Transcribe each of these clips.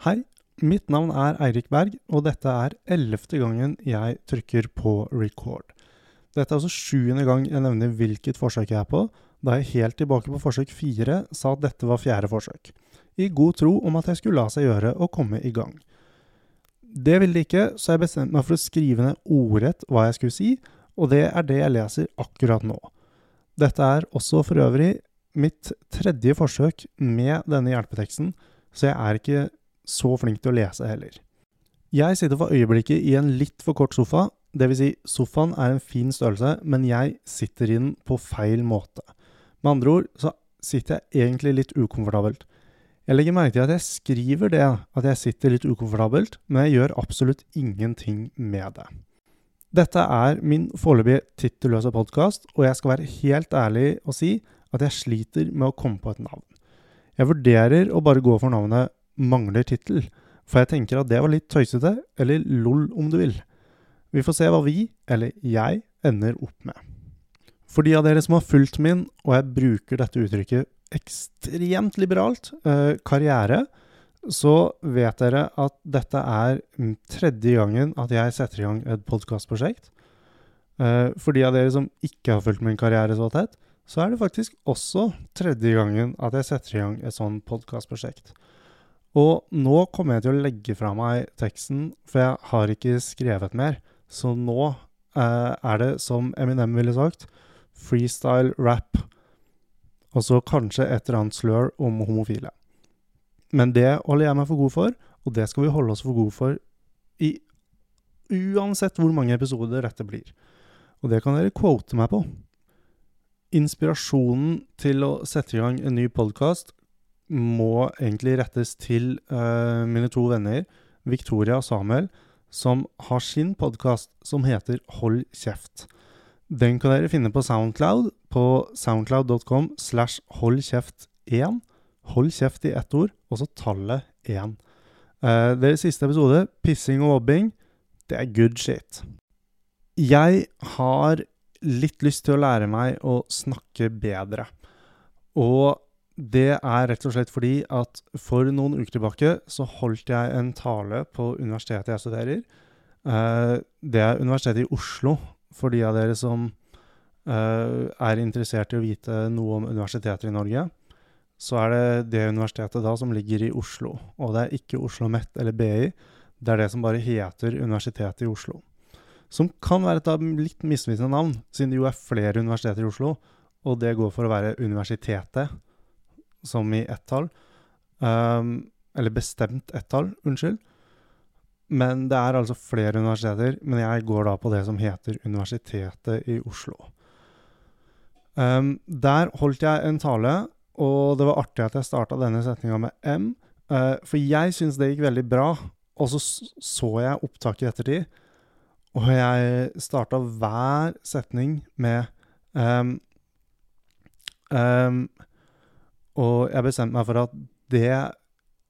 Hei, mitt navn er Eirik Berg, og dette er ellevte gangen jeg trykker på record. Dette er altså sjuende gang jeg nevner hvilket forsøk jeg er på, da jeg helt tilbake på forsøk fire sa at dette var fjerde forsøk, i god tro om at jeg skulle la seg gjøre og komme i gang. Det ville det ikke, så jeg bestemte meg for å skrive ned ordrett hva jeg skulle si, og det er det jeg leser akkurat nå. Dette er også for øvrig mitt tredje forsøk med denne hjelpeteksten, så jeg er ikke så flink til å lese heller. Jeg sitter for øyeblikket i en litt for kort sofa, dvs. Si, sofaen er en fin størrelse, men jeg sitter i den på feil måte. Med andre ord så sitter jeg egentlig litt ukomfortabelt. Jeg legger merke til at jeg skriver det, at jeg sitter litt ukomfortabelt, men jeg gjør absolutt ingenting med det. Dette er min foreløpig tittelløse podkast, og jeg skal være helt ærlig og si at jeg sliter med å komme på et navn. Jeg vurderer å bare gå for navnet mangler tittel, for jeg tenker at det var litt tøysete, eller lol om du vil. Vi får se hva vi, eller jeg, ender opp med. For de av dere som har fulgt min, og jeg bruker dette uttrykket ekstremt liberalt, eh, karriere, så vet dere at dette er tredje gangen at jeg setter i gang et podkastprosjekt. Eh, for de av dere som ikke har fulgt min karriere så tett, så er det faktisk også tredje gangen at jeg setter i gang et sånt podkastprosjekt. Og nå kommer jeg til å legge fra meg teksten, for jeg har ikke skrevet mer. Så nå eh, er det, som Eminem ville sagt, freestyle rap. Og så kanskje et eller annet slør om homofile. Men det holder jeg meg for god for, og det skal vi holde oss for god for i uansett hvor mange episoder dette blir. Og det kan dere quote meg på. Inspirasjonen til å sette i gang en ny podkast må egentlig rettes til uh, mine to venner, Victoria og Samuel, som har sin podkast som heter Hold kjeft. Den kan dere finne på Soundcloud, på soundcloud.com slash holdkjeft1. Hold kjeft i ett ord, og så tallet 1. Uh, deres siste episode, pissing og mobbing, det er good shit. Jeg har litt lyst til å lære meg å snakke bedre. Og det er rett og slett fordi at for noen uker tilbake så holdt jeg en tale på universitetet jeg studerer. Uh, det er Universitetet i Oslo, for de av dere som uh, er interessert i å vite noe om universiteter i Norge. Så er det det universitetet da som ligger i Oslo, og det er ikke Oslo OsloMet eller BI. Det er det som bare heter Universitetet i Oslo. Som kan være et litt misvisende navn, siden det jo er flere universiteter i Oslo, og det går for å være Universitetet som i ett-tall. Um, eller bestemt ett-tall, unnskyld. Men det er altså flere universiteter. Men jeg går da på det som heter Universitetet i Oslo. Um, der holdt jeg en tale, og det var artig at jeg starta denne setninga med M. Uh, for jeg syns det gikk veldig bra, og så så jeg opptaket i ettertid. Og jeg starta hver setning med um, um, og jeg bestemte meg for at det,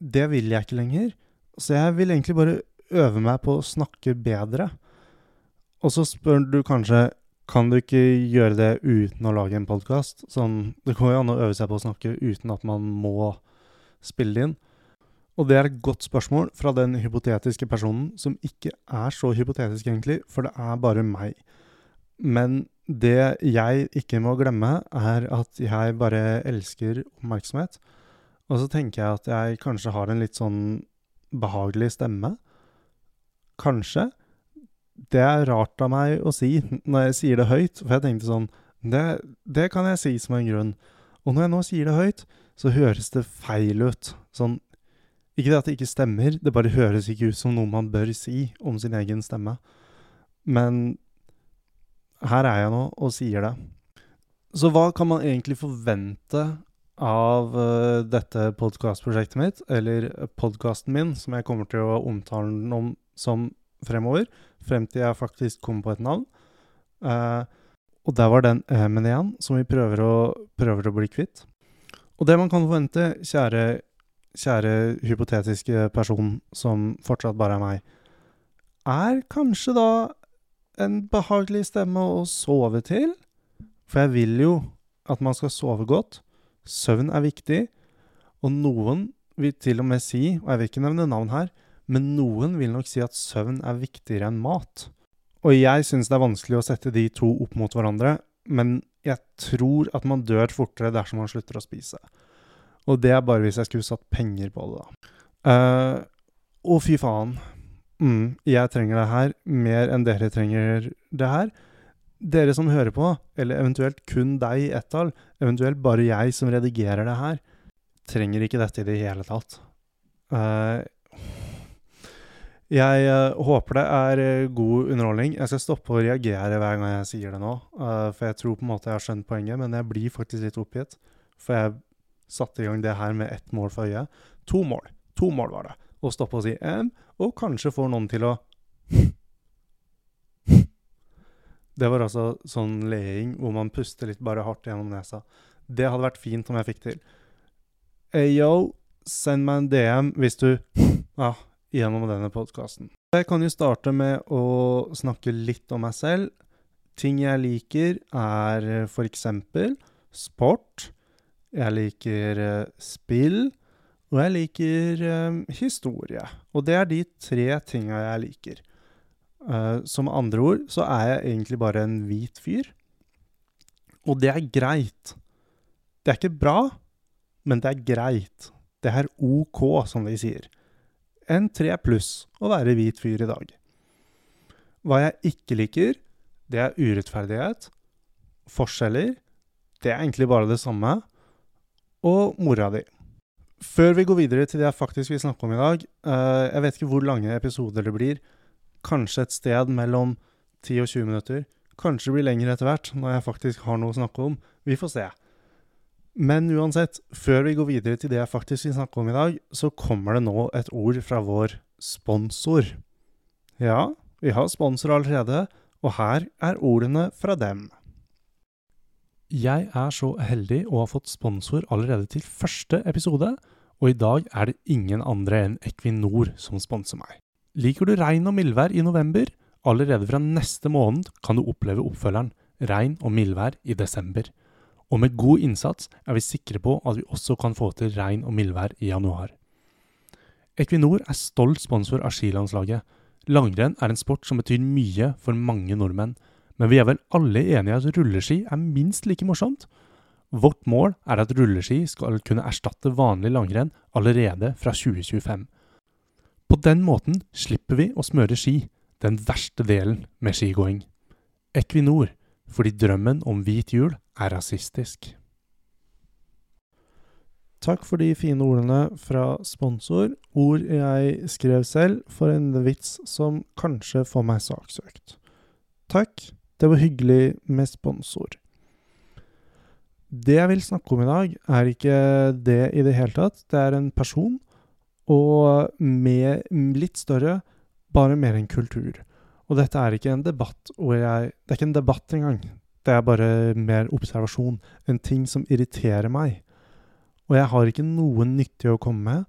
det vil jeg ikke lenger. Så jeg vil egentlig bare øve meg på å snakke bedre. Og så spør du kanskje kan du ikke gjøre det uten å lage en podkast? Sånn, det går jo an å øve seg på å snakke uten at man må spille inn. Og det er et godt spørsmål fra den hypotetiske personen, som ikke er så hypotetisk, egentlig, for det er bare meg. Men det jeg ikke må glemme, er at jeg bare elsker oppmerksomhet. Og så tenker jeg at jeg kanskje har en litt sånn behagelig stemme. Kanskje. Det er rart av meg å si når jeg sier det høyt, for jeg tenkte sånn det, det kan jeg si som en grunn. Og når jeg nå sier det høyt, så høres det feil ut. Sånn Ikke det at det ikke stemmer, det bare høres ikke ut som noe man bør si om sin egen stemme. Men her er jeg nå og sier det. Så hva kan man egentlig forvente av uh, dette podkastprosjektet mitt, eller podkasten min, som jeg kommer til å omtale den om som fremover, frem til jeg faktisk kommer på et navn. Uh, og der var den M-en igjen, som vi prøver å, prøver å bli kvitt. Og det man kan forvente, kjære, kjære hypotetiske person som fortsatt bare er meg, er kanskje da en behagelig stemme å sove til. For jeg vil jo at man skal sove godt. Søvn er viktig. Og noen vil til og med si, og jeg vil ikke nevne navn her, men noen vil nok si at søvn er viktigere enn mat. Og jeg syns det er vanskelig å sette de to opp mot hverandre, men jeg tror at man dør fortere dersom man slutter å spise. Og det er bare hvis jeg skulle satt penger på det, da. Uh, å, fy faen. Mm, jeg trenger det her mer enn dere trenger det her. Dere som hører på, eller eventuelt kun deg, Ettal, eventuelt bare jeg som redigerer det her, trenger ikke dette i det hele tatt. Uh, jeg uh, håper det er uh, god underholdning. Jeg skal stoppe å reagere hver gang jeg sier det nå, for jeg tror på en måte jeg har skjønt poenget, men jeg blir faktisk litt oppgitt. For jeg satte i gang det her med ett mål for øyet. To mål. To mål var det. Å stoppe å si em, og kanskje få noen til å Det var altså sånn leing hvor man puster litt bare hardt gjennom nesa. Det hadde vært fint om jeg fikk til. Ayo, send meg en DM hvis du Ja, gjennom denne podkasten. Jeg kan jo starte med å snakke litt om meg selv. Ting jeg liker, er f.eks. sport. Jeg liker uh, spill. Og jeg liker eh, historie. Og det er de tre tinga jeg liker. Uh, som andre ord så er jeg egentlig bare en hvit fyr. Og det er greit. Det er ikke bra, men det er greit. Det er OK, som de sier. En tre pluss å være hvit fyr i dag. Hva jeg ikke liker, det er urettferdighet, forskjeller, det er egentlig bare det samme, og mora di. Før vi går videre til det jeg faktisk vil snakke om i dag uh, Jeg vet ikke hvor lange episoder det blir. Kanskje et sted mellom 10 og 20 minutter. Kanskje det blir lenger etter hvert, når jeg faktisk har noe å snakke om. Vi får se. Men uansett, før vi går videre til det jeg faktisk vil snakke om i dag, så kommer det nå et ord fra vår sponsor. Ja, vi har sponsor allerede, og her er ordene fra dem. Jeg er så heldig å ha fått sponsor allerede til første episode, og i dag er det ingen andre enn Equinor som sponser meg. Liker du regn og mildvær i november? Allerede fra neste måned kan du oppleve oppfølgeren Regn og mildvær i desember. Og med god innsats er vi sikre på at vi også kan få til regn og mildvær i januar. Equinor er stolt sponsor av skilandslaget. Langrenn er en sport som betyr mye for mange nordmenn, men vi er vel alle enige i at rulleski er minst like morsomt? Vårt mål er at rulleski skal kunne erstatte vanlig langrenn allerede fra 2025. På den måten slipper vi å smøre ski, den verste delen med skigåing. Equinor, fordi drømmen om hvit jul er rasistisk. Takk for de fine ordene fra sponsor, ord jeg skrev selv for en vits som kanskje får meg saksøkt. Takk, det var hyggelig med sponsor. Det jeg vil snakke om i dag, er ikke det i det hele tatt. Det er en person og med litt større, bare mer en kultur. Og dette er ikke en debatt hvor jeg Det er ikke en debatt engang. Det er bare mer observasjon. En ting som irriterer meg. Og jeg har ikke noe nyttig å komme med.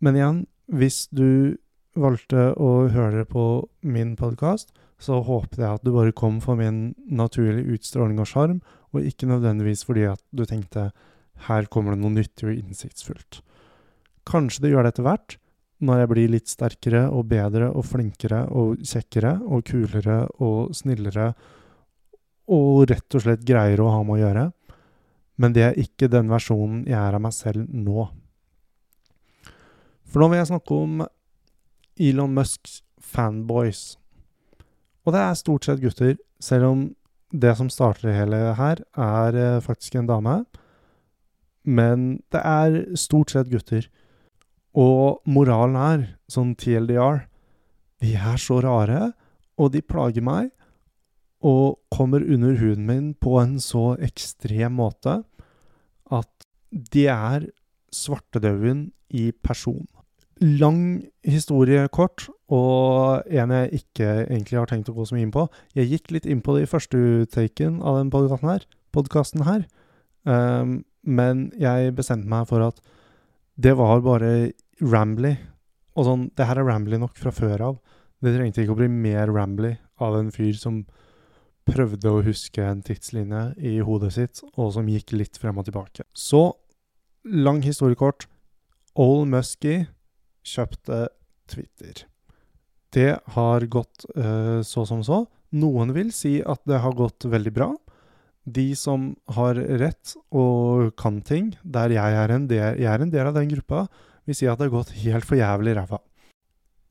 Men igjen, hvis du valgte å høre på min podkast, så håpet jeg at du bare kom for min naturlige utstråling og sjarm, og ikke nødvendigvis fordi at du tenkte her kommer det noe nyttig og innsiktsfullt. Kanskje det gjør det etter hvert, når jeg blir litt sterkere og bedre og flinkere og kjekkere og kulere og snillere og rett og slett greier å ha med å gjøre. Men det er ikke den versjonen jeg er av meg selv nå. For nå vil jeg snakke om Elon Musks fanboys. Og det er stort sett gutter, selv om det som starter det hele her, er eh, faktisk en dame. Men det er stort sett gutter. Og moralen er, sånn TLDR, de er så rare, og de plager meg, og kommer under huden min på en så ekstrem måte at de er svartedauden i person. Lang historie kort, og en jeg ikke egentlig har tenkt å gå så mye inn på. Jeg gikk litt inn på det i første taken av den podkasten her, podcasten her. Um, men jeg bestemte meg for at det var bare rambly. Og sånn, det her er rambly nok fra før av. Det trengte ikke å bli mer rambly av en fyr som prøvde å huske en tidslinje i hodet sitt, og som gikk litt frem og tilbake. Så, lang historiekort. Ole Muskie kjøpte Twitter. Det har gått uh, så som så. Noen vil si at det har gått veldig bra. De som har rett og kan ting, der jeg er en del, jeg er en del av den gruppa, vil si at det har gått helt for jævlig ræva.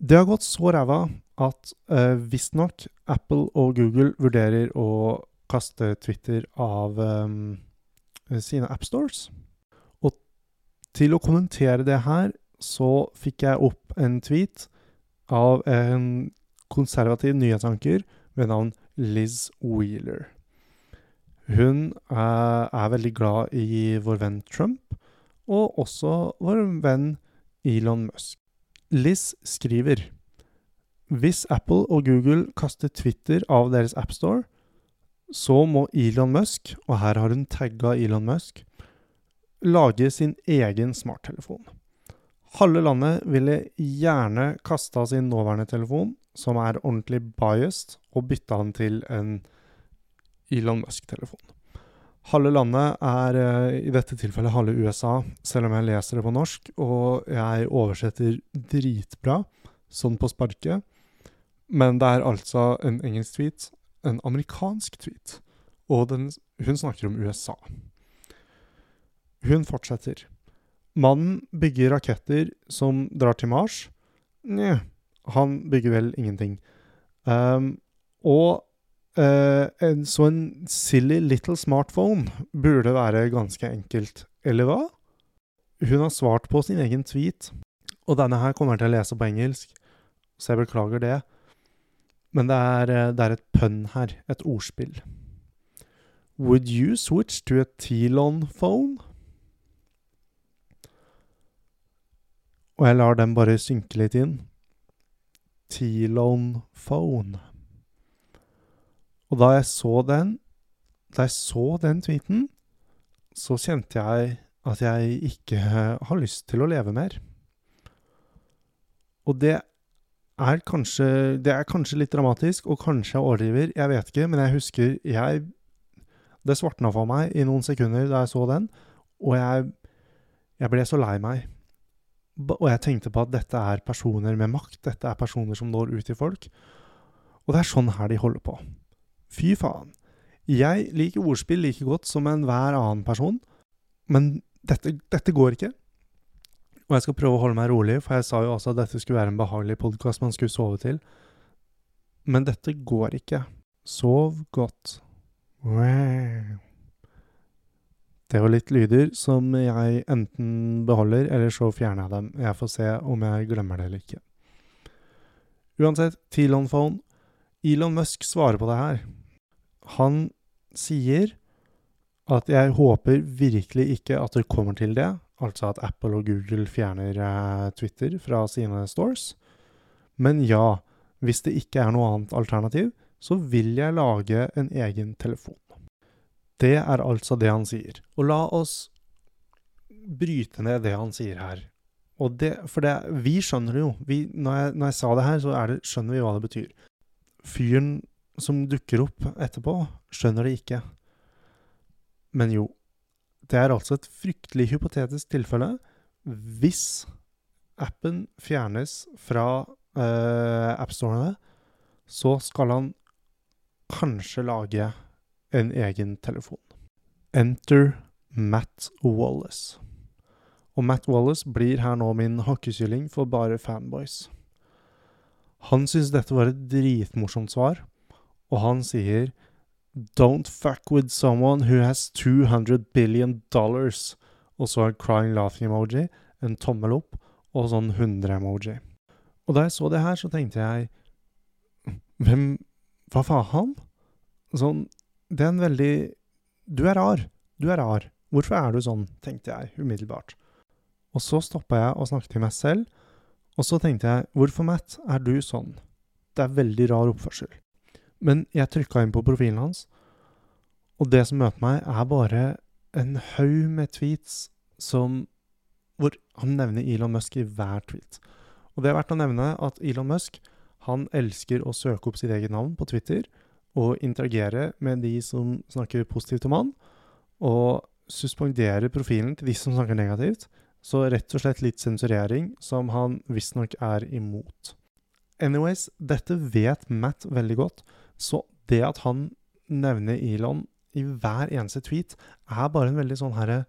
Det har gått så ræva at uh, visstnok Apple og Google vurderer å kaste Twitter av um, sine appstores. Og til å kommentere det her, så fikk jeg opp en tweet av en konservativ nyhetsanker ved navn Liz Wheeler. Hun er, er, veldig glad i vår venn Trump, og også vår venn Elon Musk. Liz skriver hvis Apple og Google kaster Twitter av deres appstore, så må Elon Musk, og her har hun tagga Elon Musk, lage sin egen smarttelefon. Halve landet ville gjerne kasta sin nåværende telefon, som er ordentlig biased, og bytta den til en Elon Musk-telefon. Halve landet er uh, i dette tilfellet halve USA, selv om jeg leser det på norsk, og jeg oversetter dritbra, sånn på sparket. Men det er altså en engelsk tweet en amerikansk tweet, og den, hun snakker om USA. Hun fortsetter. Mannen bygger raketter som drar til Mars. Nja, han bygger vel ingenting. Um, og uh, en, så en silly little smartphone burde være ganske enkelt, eller hva? Hun har svart på sin egen tweet, og denne her kommer jeg til å lese på engelsk, så jeg beklager det. Men det er, eh, det er et pønn her, et ordspill. Would you switch to a Telon phone? Og jeg lar den bare synke litt inn. Telone phone. Og da jeg så den, da jeg så den tweeten, så kjente jeg at jeg ikke har lyst til å leve mer. Og det er kanskje Det er kanskje litt dramatisk, og kanskje jeg overdriver, jeg vet ikke, men jeg husker jeg Det svartna for meg i noen sekunder da jeg så den, og jeg, jeg ble så lei meg. Og jeg tenkte på at dette er personer med makt, dette er personer som når ut til folk. Og det er sånn her de holder på. Fy faen. Jeg liker ordspill like godt som enhver annen person, men dette, dette går ikke. Og jeg skal prøve å holde meg rolig, for jeg sa jo også at dette skulle være en behagelig podkast man skulle sove til. Men dette går ikke. Sov godt. Det var litt lyder som jeg enten beholder, eller så fjerner jeg dem. Jeg får se om jeg glemmer det eller ikke. Uansett, Tilon Phone. Elon Musk svarer på det her. Han sier at jeg håper virkelig ikke at det kommer til det, altså at Apple og Google fjerner eh, Twitter fra sine stores. Men ja, hvis det ikke er noe annet alternativ, så vil jeg lage en egen telefon. Det er altså det han sier. Og la oss bryte ned det han sier her. Og det, for det, vi skjønner det jo. Vi, når, jeg, når, jeg, sa det her, så det, skjønner vi hva det betyr. Fyren som dukker opp etterpå, skjønner det ikke. Men jo, det er altså et fryktelig hypotetisk tilfelle hvis appen fjernes fra uh, appstorene, så skal han kanskje lage en egen telefon. Enter Matt Wallace. Og Matt Wallace blir her nå min hakkekylling for bare fanboys. Han syns dette var et dritmorsomt svar, og han sier Don't fuck with someone who has 200 billion dollars. Og så en crying laughing emoji, en tommel opp og sånn 100-emoji. Og da jeg så det her, så tenkte jeg Hvem Hva faen? Sånn Det er en veldig Du er rar. Du er rar. Hvorfor er du sånn? tenkte jeg umiddelbart. Og så stoppa jeg og snakket til meg selv, og så tenkte jeg hvorfor, Matt, er du sånn? Det er veldig rar oppførsel. Men jeg trykka inn på profilen hans, og det som møter meg, er bare en haug med tweets som hvor han nevner Elon Musk i hver tweet. Og det er verdt å nevne at Elon Musk han elsker å søke opp sitt eget navn på Twitter og interagere med de som snakker positivt om han, og suspendere profilen til de som snakker negativt. Så rett og slett litt sensurering, som han visstnok er imot. Anyways, dette vet Matt veldig godt, så det at han nevner Elon i hver eneste tweet, er bare en veldig sånn herre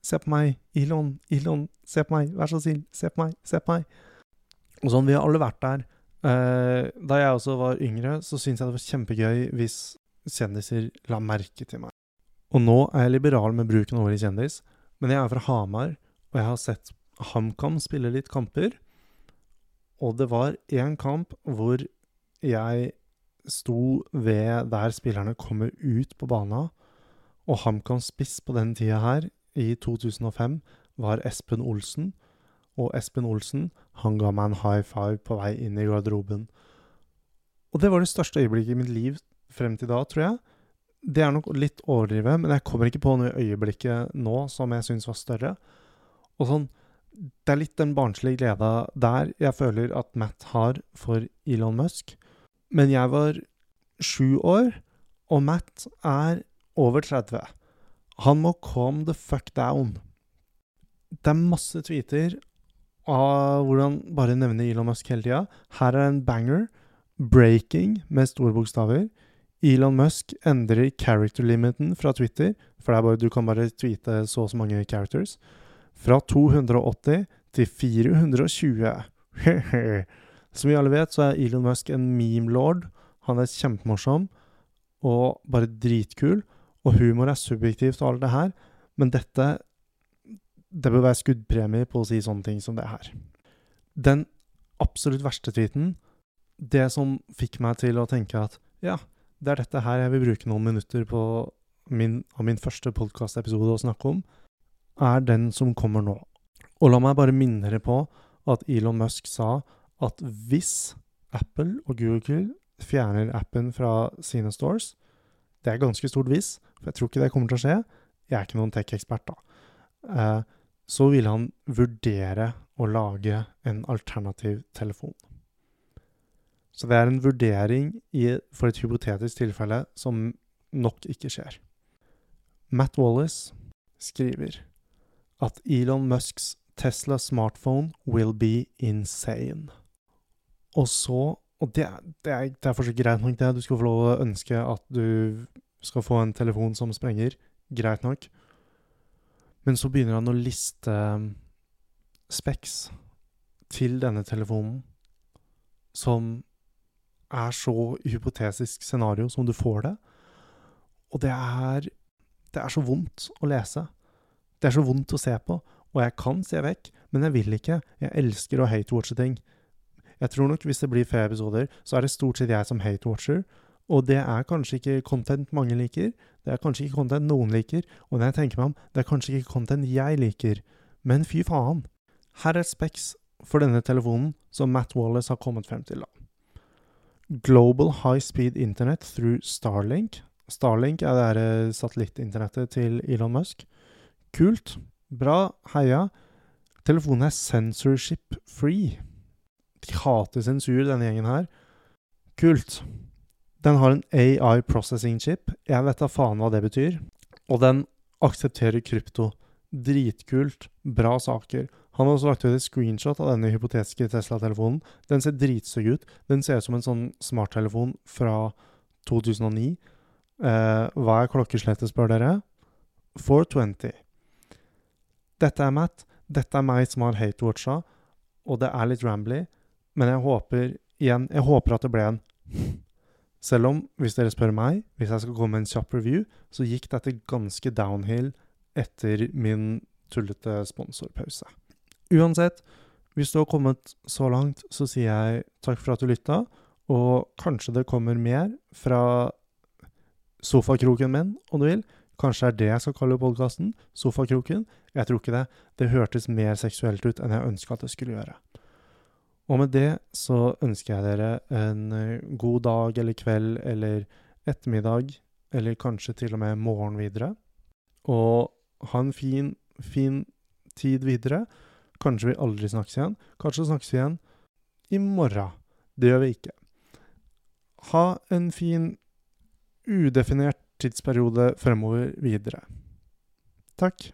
Se på meg, Elon, Elon, se på meg, vær så snill, se på meg, se på meg. Og sånn, vi har alle vært der. Uh, da jeg også var yngre, så syntes jeg det var kjempegøy hvis kjendiser la merke til meg. Og nå er jeg liberal med bruken av ordet kjendis, men jeg er fra Hamar, og jeg har sett HamKam spille litt kamper. Og det var én kamp hvor jeg sto ved der spillerne kommer ut på bana, og HamKams spiss på den tida her i 2005 var Espen Olsen. Og Espen Olsen han ga meg en high five på vei inn i garderoben. Og det var det største øyeblikket i mitt liv frem til da, tror jeg. Det er nok litt overdrive, men jeg kommer ikke på noe øyeblikket nå som jeg syns var større. Og sånn, Det er litt den barnslige gleda der jeg føler at Matt har for Elon Musk. Men jeg var sju år, og Matt er over 30. Han må calm the fuck down. Det er masse tweeter av hvordan bare nevne Elon Musk hele tida. Her er en banger. Breaking med store bokstaver. Elon Musk endrer character limiten fra Twitter, for bare, du kan bare tweete så og så mange characters, fra 280 til 420. Som vi alle vet, så er Elon Musk en meme-lord. Han er kjempemorsom og bare dritkul. Og humor er subjektivt og alt det her, men dette Det bør være skuddpremie på å si sånne ting som det her. Den absolutt verste tweeten, det som fikk meg til å tenke at ja, det er dette her jeg vil bruke noen minutter på min, av min første podkastepisode å snakke om, er den som kommer nå. Og la meg bare minne dere på at Elon Musk sa at hvis Apple og Google fjerner appen fra sine stores, det er ganske stort hvis, for jeg tror ikke det kommer til å skje. Jeg er ikke noen tech-ekspert, da. Eh, så vil han vurdere å lage en alternativ telefon. Så det er en vurdering i, for et hypotetisk tilfelle som nok ikke skjer. Matt Wallace skriver at Elon Musks Tesla smartphone will be insane. Og så og det, det, er, det er fortsatt greit nok, det. Du skal få lov å ønske at du skal få en telefon som sprenger. Greit nok. Men så begynner han å liste um, specs til denne telefonen som er så hypotetisk scenario som du får det. Og det er Det er så vondt å lese. Det er så vondt å se på. Og jeg kan se vekk, men jeg vil ikke. Jeg elsker å hate-watche ting. Jeg tror nok hvis det blir flere episoder, så er det stort sett jeg som hate-watcher. Og det er kanskje ikke content mange liker. Det er kanskje ikke content noen liker. Og når jeg tenker meg om, det er kanskje ikke content jeg liker. Men fy faen. Her er specs for denne telefonen som Matt Wallace har kommet frem til. da. Global High Speed Internet through Starlink. Starlink er det eh, satellittinternettet til Elon Musk. Kult. Bra. Heia. Telefonen er censorship free. De hater sensur, denne gjengen her. Kult. Den har en AI processing chip. Jeg vet da faen hva det betyr. Og den aksepterer krypto. Dritkult. Bra saker. Han har også lagt ut et screenshot av denne hypotetiske Tesla-telefonen. Den ser dritstygg ut. Den ser ut som en sånn smarttelefon fra 2009. Eh, hva er klokkeslettet, spør dere? 420. Dette er Matt. Dette er meg som har hate-watcha, og det er litt rambly. Men jeg håper igjen Jeg håper at det ble en Selv om, hvis dere spør meg, hvis jeg skal komme med en kjapp review, så gikk dette ganske downhill etter min tullete sponsorpause. Uansett, hvis du har kommet så langt, så sier jeg takk for at du lytta, og kanskje det kommer mer fra sofakroken min, om du vil. Kanskje det er det jeg skal kalle podkasten. Sofakroken. Jeg tror ikke det. Det hørtes mer seksuelt ut enn jeg ønska at det skulle gjøre. Og med det så ønsker jeg dere en eh, god dag eller kveld eller ettermiddag, eller kanskje til og med morgen videre. Og ha en fin, fin tid videre. Kanskje vi aldri snakkes igjen. Kanskje snakkes vi igjen i morgen. Det gjør vi ikke. Ha en fin, udefinert tidsperiode fremover videre. Takk.